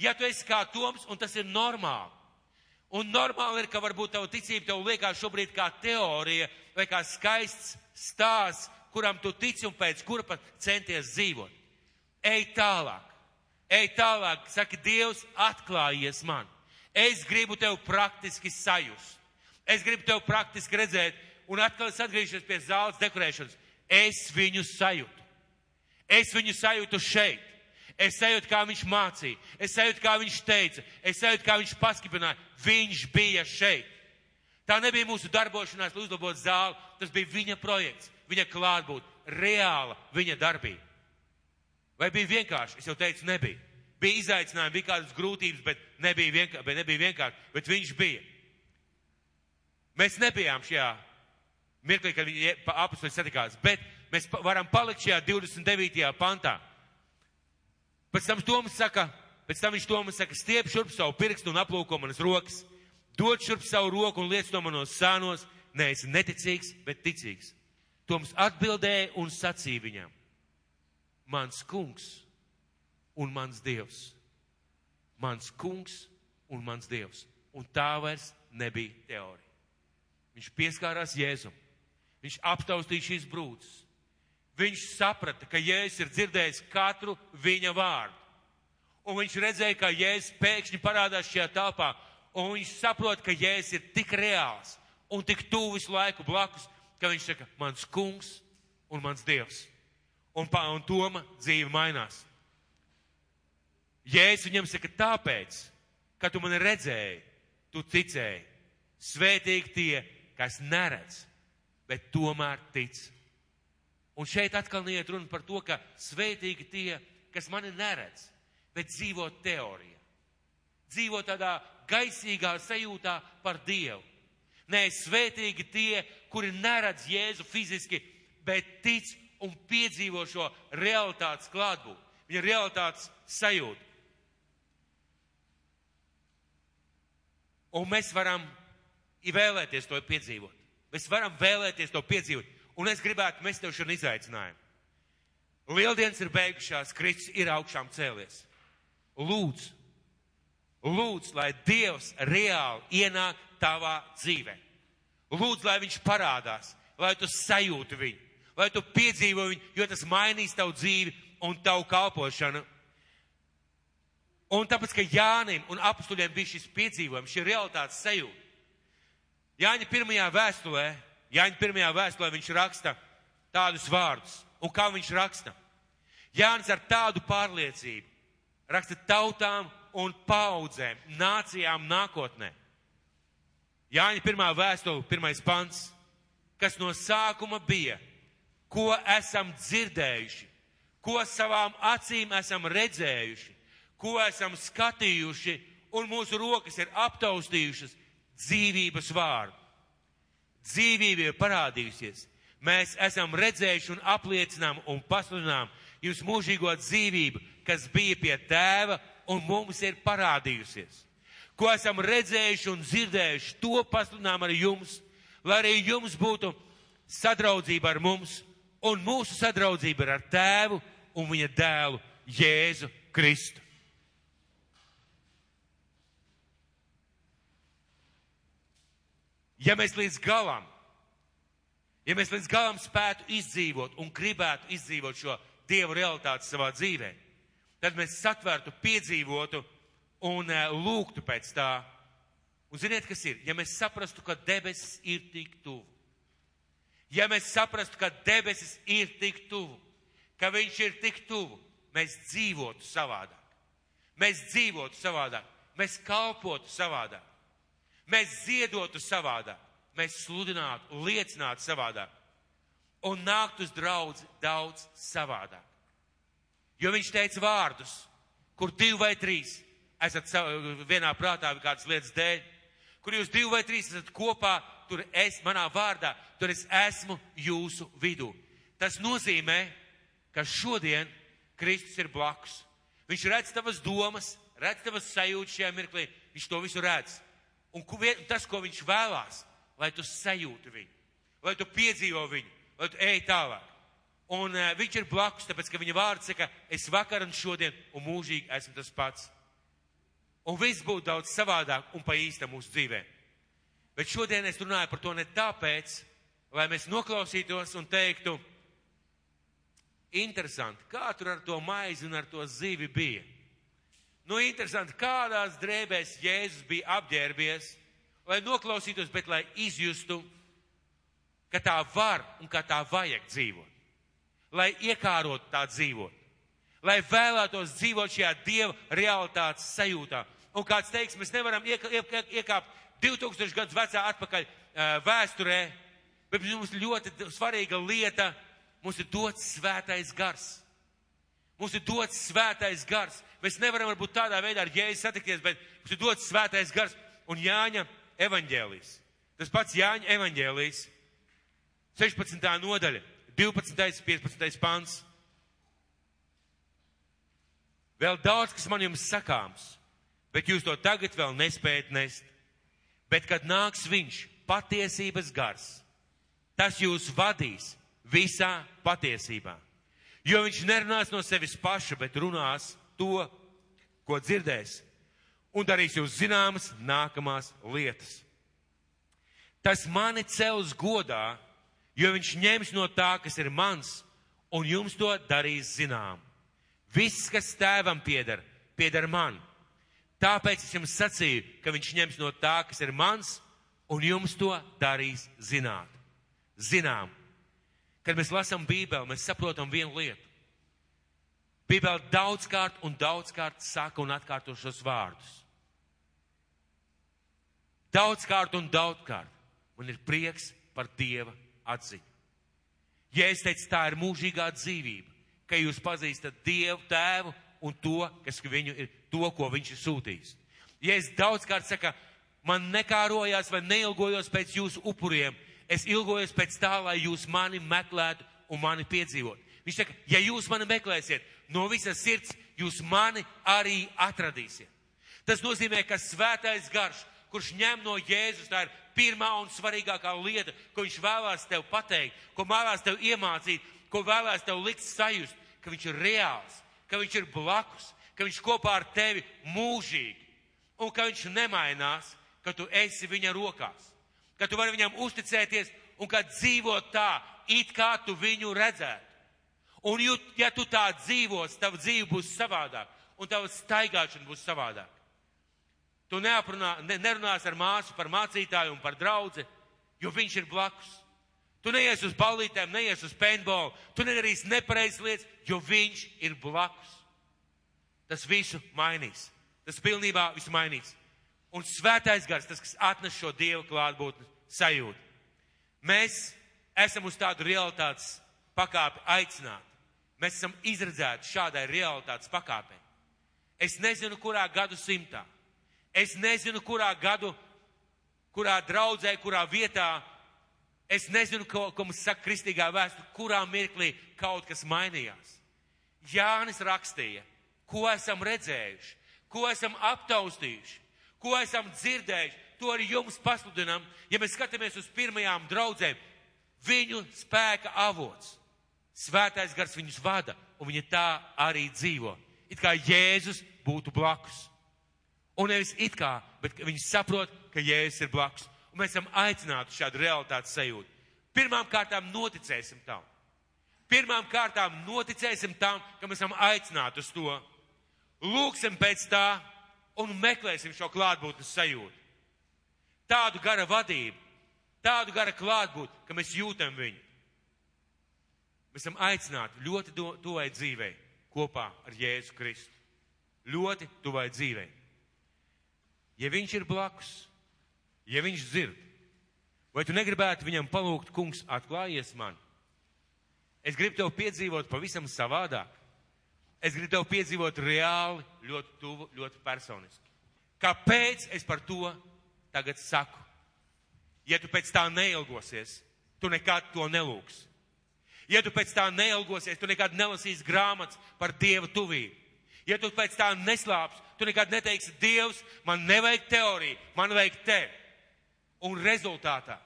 Ja tu esi kā Toms, un tas ir normāli, Un normāli ir, ka varbūt tavu ticība tev liekas šobrīd kā teorija vai kā skaists stāsts, kuram tu tici un pēc kura pat centies dzīvot. Ej tālāk, ej tālāk, saka Dievs, atklājies man. Es gribu tev praktiski sajust. Es gribu tev praktiski redzēt, un atkal es atgriežos pie zāles dekorēšanas. Es viņu sajūtu. Es viņu sajūtu šeit. Es sajūtu, kā viņš mācīja, es sajūtu, kā viņš teica, es sajūtu, kā viņš paskipināja. Viņš bija šeit. Tā nebija mūsu darbošanās, lai uzlabotu zāli. Tas bija viņa projekts, viņa klātbūt, reāla viņa darbība. Vai bija vienkārši? Es jau teicu, nebija. Bija izaicinājumi, bija kādas grūtības, bet nebija vienkārši, bet, nebija vienkārši, bet viņš bija. Mēs nebijām šajā mirklī, kad viņi apakstoši satikās, bet mēs varam palikt šajā 29. pantā. Pēc tam Toms saka, pēc tam viņš Toms saka, stiep šurp savu pirkstu un aplūko manas rokas, dod šurp savu roku un liec to manos sānos, neesi neticīgs, bet ticīgs. Toms atbildēja un sacīja viņam, mans kungs un mans dievs. Mans kungs un mans dievs. Un tā vairs nebija teorija. Viņš pieskārās Jēzum. Viņš aptaustīja šīs brūces. Viņš saprata, ka Jēzus ir dzirdējis katru viņa vārdu. Un viņš redzēja, ka Jēzus pēkšņi parādās šajā telpā. Un viņš saprot, ka Jēzus ir tik reāls un tik tuvu visu laiku blakus, ka viņš saka, mans kungs un mans dievs. Un, pa, un Toma dzīve mainās. Jēzus viņam saka, tāpēc, ka tu mani redzēji, tu ticēji. Svētīgi tie, kas neredz, bet tomēr tic. Un šeit atkal neiet runa par to, ka svētīgi tie, kas mani neredz, bet dzīvo teorijā. Dzīvo tādā gaisīgā sajūtā par Dievu. Nē, svētīgi tie, kuri neredz Jēzu fiziski, bet tic un piedzīvo šo realitātes klātbūtni, viņa realitātes sajūtu. Un mēs varam vēlēties to piedzīvot. Mēs varam vēlēties to piedzīvot. Un es gribētu mest tev šodien izaicinājumu. Lieldienas ir beigušās, Kristus ir augšām cēlies. Lūdzu, lūdzu, lai Dievs reāli ienāk tavā dzīvē. Lūdzu, lai Viņš parādās, lai tu sajūti viņu, lai tu piedzīvo viņu, jo tas mainīs tavu dzīvi un tavu kalpošanu. Un tāpēc, ka Jānim un apstuļiem bija šis piedzīvojums, šī realitātes sajūta. Jāņa pirmajā vēstulē, Jāņa pirmajā vēstulē viņš raksta tādus vārdus. Un kā viņš raksta? Jānis ar tādu pārliecību raksta tautām un paudzēm, nācijām nākotnē. Jāņa pirmā vēstule, pirmais pants, kas no sākuma bija, ko esam dzirdējuši, ko savām acīm esam redzējuši, ko esam skatījuši, un mūsu rokas ir aptaustījušas dzīvības vārdu. Dzīvība ir parādījusies. Mēs esam redzējuši un apliecinām un pasludinām jums mūžīgo dzīvību, kas bija pie tēva un mums ir parādījusies. Ko esam redzējuši un dzirdējuši, to pasludinām ar jums, lai arī jums būtu sadraudzība ar mums, un mūsu sadraudzība ir ar tēvu un viņa dēlu Jēzu Kristu. Ja mēs līdz galam, ja mēs līdz galam spētu izdzīvot un gribētu izdzīvot šo Dievu realitāti savā dzīvē, tad mēs satvērtu, piedzīvotu un uh, lūgtu pēc tā. Un ziniet, kas ir? Ja mēs saprastu, ka debesis ir tik tuvu, ja mēs saprastu, ka debesis ir tik tuvu, ka viņš ir tik tuvu, mēs dzīvotu savādāk. Mēs dzīvotu savādāk, mēs kalpotu savādāk. Mēs ziedotu savādāk, mēs sludinātu, liecinātu savādāk un nākt uz draudzi daudz savādāk. Jo viņš teica vārdus, kur divi vai trīs esat vienā prātā kādas lietas dēļ, kur jūs divi vai trīs esat kopā, tur es manā vārdā, tur es esmu jūsu vidū. Tas nozīmē, ka šodien Kristus ir blakus. Viņš redz tavas domas, redz tavas sajūtas šajā mirklī, viņš to visu redz. Un tas, ko viņš vēlās, lai tu sajūti viņu, lai tu piedzīvo viņu, lai tu ej tālāk. Un uh, viņš ir blakus, tāpēc, ka viņa vārds saka, es vakar un šodien un mūžīgi esmu tas pats. Un viss būtu daudz savādāk un pa īsta mūsu dzīvē. Bet šodien es runāju par to ne tāpēc, lai mēs noklausītos un teiktu, interesanti, kā tur ar to maizi un ar to zīvi bija. Nu, interesanti, kādās drēbēs Jēzus bija apģērbies, lai noklausītos, bet lai izjustu, ka tā var un ka tā vajag dzīvot. Lai iekārot tā dzīvot. Lai vēlētos dzīvot šajā Dieva realitātes sajūtā. Un kāds teiks, mēs nevaram iekāpt 2000 gadus vecā atpakaļ vēsturē, bet mums ļoti svarīga lieta, mums ir dots svētais gars. Mums ir dots svētais gars. Mēs nevaram varbūt tādā veidā ar Jēzu satikties, bet mums ir dots svētais gars un Jāņa evaņģēlijas. Tas pats Jāņa evaņģēlijas, 16. nodaļa, 12. 15. pants. Vēl daudz, kas man jums sakāms, bet jūs to tagad vēl nespējat nest. Bet, kad nāks viņš, patiesības gars, tas jūs vadīs visā patiesībā. Jo viņš nerunās no sevis paša, bet runās to, ko dzirdēs, un darīs jūs zināmas nākamās lietas. Tas mani cels godā, jo viņš ņems no tā, kas ir mans, un jums to darīs zinām. Viss, kas tēvam pieder, pieder man. Tāpēc es jums sacīju, ka viņš ņems no tā, kas ir mans, un jums to darīs zināt. Zinām. Kad mēs lasām Bībeli, mēs saprotam vienu lietu. Bībeli daudzkārt un daudzkārt saka un atkārto šos vārdus. Daudzkārt un daudzkārt. Man ir prieks par Dieva atziņu. Ja es teicu, tā ir mūžīgā dzīvība, ka jūs pazīstat Dievu tēvu un to, kas viņu ir, to, ko viņš ir sūtījis. Ja es daudzkārt saku, man nekārojās vai neilgojos pēc jūsu upuriem, es ilgojos pēc tā, lai jūs mani meklētu un mani piedzīvot. Viņš saka, ja jūs mani meklēsiet no visas sirds, jūs mani arī atradīsiet. Tas nozīmē, ka svētais garš, kurš ņem no Jēzus, tā ir pirmā un svarīgākā lieta, ko viņš vēlās tev pateikt, ko vēlās tev iemācīt, ko vēlās tev likt sajust, ka viņš ir reāls, ka viņš ir blakus, ka viņš kopā ar tevi mūžīgi un ka viņš nemainās, ka tu esi viņa rokās, ka tu vari viņam uzticēties un ka dzīvo tā, it kā tu viņu redzētu. Un, ja tu tā dzīvos, tava dzīve būs savādāk un tava staigāšana būs savādāk. Tu neaprunā, ne, nerunās ar māsu par mācītāju un par draudzi, jo viņš ir blakus. Tu neies uz ballītēm, neies uz paintball, tu nedarīsi nepareizas lietas, jo viņš ir blakus. Tas visu mainīs. Tas pilnībā visu mainīs. Un svētais gars, tas, kas atnes šo Dievu klātbūtni sajūtu. Mēs esam uz tādu realitātes pakāpi aicināti. Mēs esam izredzēti šādai realitātes pakāpei. Es nezinu, kurā gadu simtā Es nezinu, kurā gadu, kurā draudzē, kurā vietā. Es nezinu, ko, ko mums saka kristīgā vēsture, kurā mirklī kaut kas mainījās. Jānis rakstīja, ko esam redzējuši, ko esam aptaustījuši, ko esam dzirdējuši. To arī jums pasludinām, ja mēs skatāmies uz pirmajām draudzēm. Viņu spēka avots. Svētais gars viņus vada, un viņi tā arī dzīvo. It kā Jēzus būtu blakus. Un nevis it kā, bet viņi saprot, ka Jēzus ir blakus. Un mēs esam aicināti šādu realitātes sajūtu. Pirmām kārtām noticēsim tam. Pirmām kārtām noticēsim tam, ka mēs esam aicināti uz to. Lūksim pēc tā un meklēsim šo klātbūtnes sajūtu. Tādu gara vadību, tādu gara klātbūtni, ka mēs jūtam viņu. Mēs esam aicināti ļoti tuvai dzīvei kopā ar Jēzu Kristu. Ļoti tuvai dzīvei ja viņš ir blakus, ja viņš dzird, vai tu negribētu viņam palūgt, kungs, atklājies man? Es gribu tev piedzīvot pavisam savādāk. Es gribu tev piedzīvot reāli, ļoti tuvu, ļoti personiski. Kāpēc es par to tagad saku? Ja tu pēc tā neilgosies, tu nekad to nelūks. Ja tu pēc tā neilgosies, tu nekad nelasīsi grāmatas par Dieva tuvību. Ja tu pēc tā neslāps, tu nekad neteiksi, Dievs, man nevajag teoriju, man vajag tevi. Un rezultātā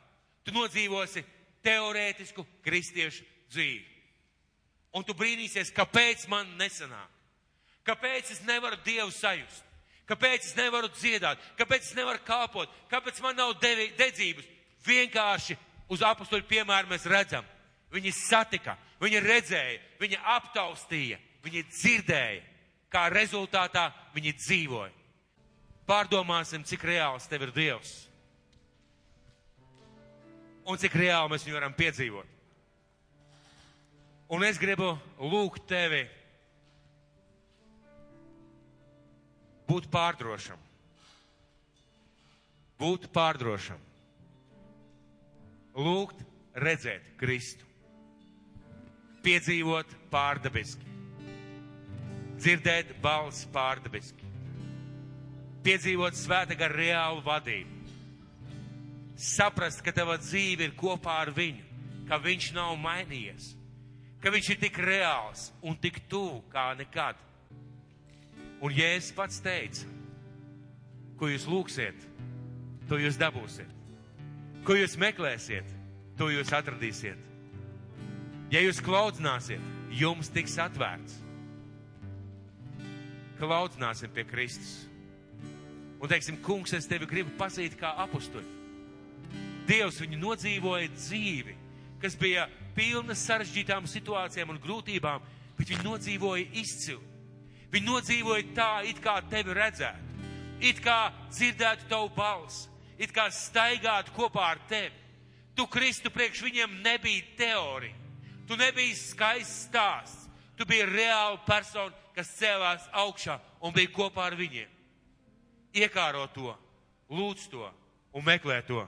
tu nodzīvosi teorētisku kristiešu dzīvi. Un tu brīnīsies, kāpēc man nesanāk. Kāpēc es nevaru Dievu sajust? Kāpēc es nevaru dziedāt? Kāpēc es nevaru kalpot? Kāpēc man nav devi, dedzības? Vienkārši uz apakstuļu piemēru mēs redzam. Viņi satika, viņi redzēja, viņi aptaustīja, viņi dzirdēja kā rezultātā viņi dzīvoja. Pārdomāsim, cik reāls tev ir Dievs. Un cik reāli mēs viņu varam piedzīvot. Un es gribu lūgt tevi būt pārdrošam. Būt pārdrošam. Lūgt, redzēt Kristu. Piedzīvot pārdabiski dzirdēt balsi pārdabiski, piedzīvot svēta gar reālu vadību, saprast, ka tava dzīve ir kopā ar viņu, ka viņš nav mainījies, ka viņš ir tik reāls un tik tuvu kā nekad. Un Jēzus pats teica, ko jūs lūgsiet, to jūs dabūsiet. Ko jūs meklēsiet, to jūs atradīsiet. Ja jūs klaudzināsiet, jums tiks atvērts. Klaudzināsim pie Kristus. Un teiksim, kungs, es tevi gribu pazīt kā apusturi. Dievs viņu nodzīvoja dzīvi, kas bija pilna sarežģītām situācijām un grūtībām, bet viņi nodzīvoja izcili. Viņi nodzīvoja tā, it kā tevi redzētu, it kā dzirdētu tavu balsi, it kā staigātu kopā ar tevi. Tu, Kristu, priekš viņiem nebija teorija, tu nebija skaists stāsts, tu biji reāla persona, kas cēlās augšā un bija kopā ar viņiem. Iekāro to, lūdz to un meklē to.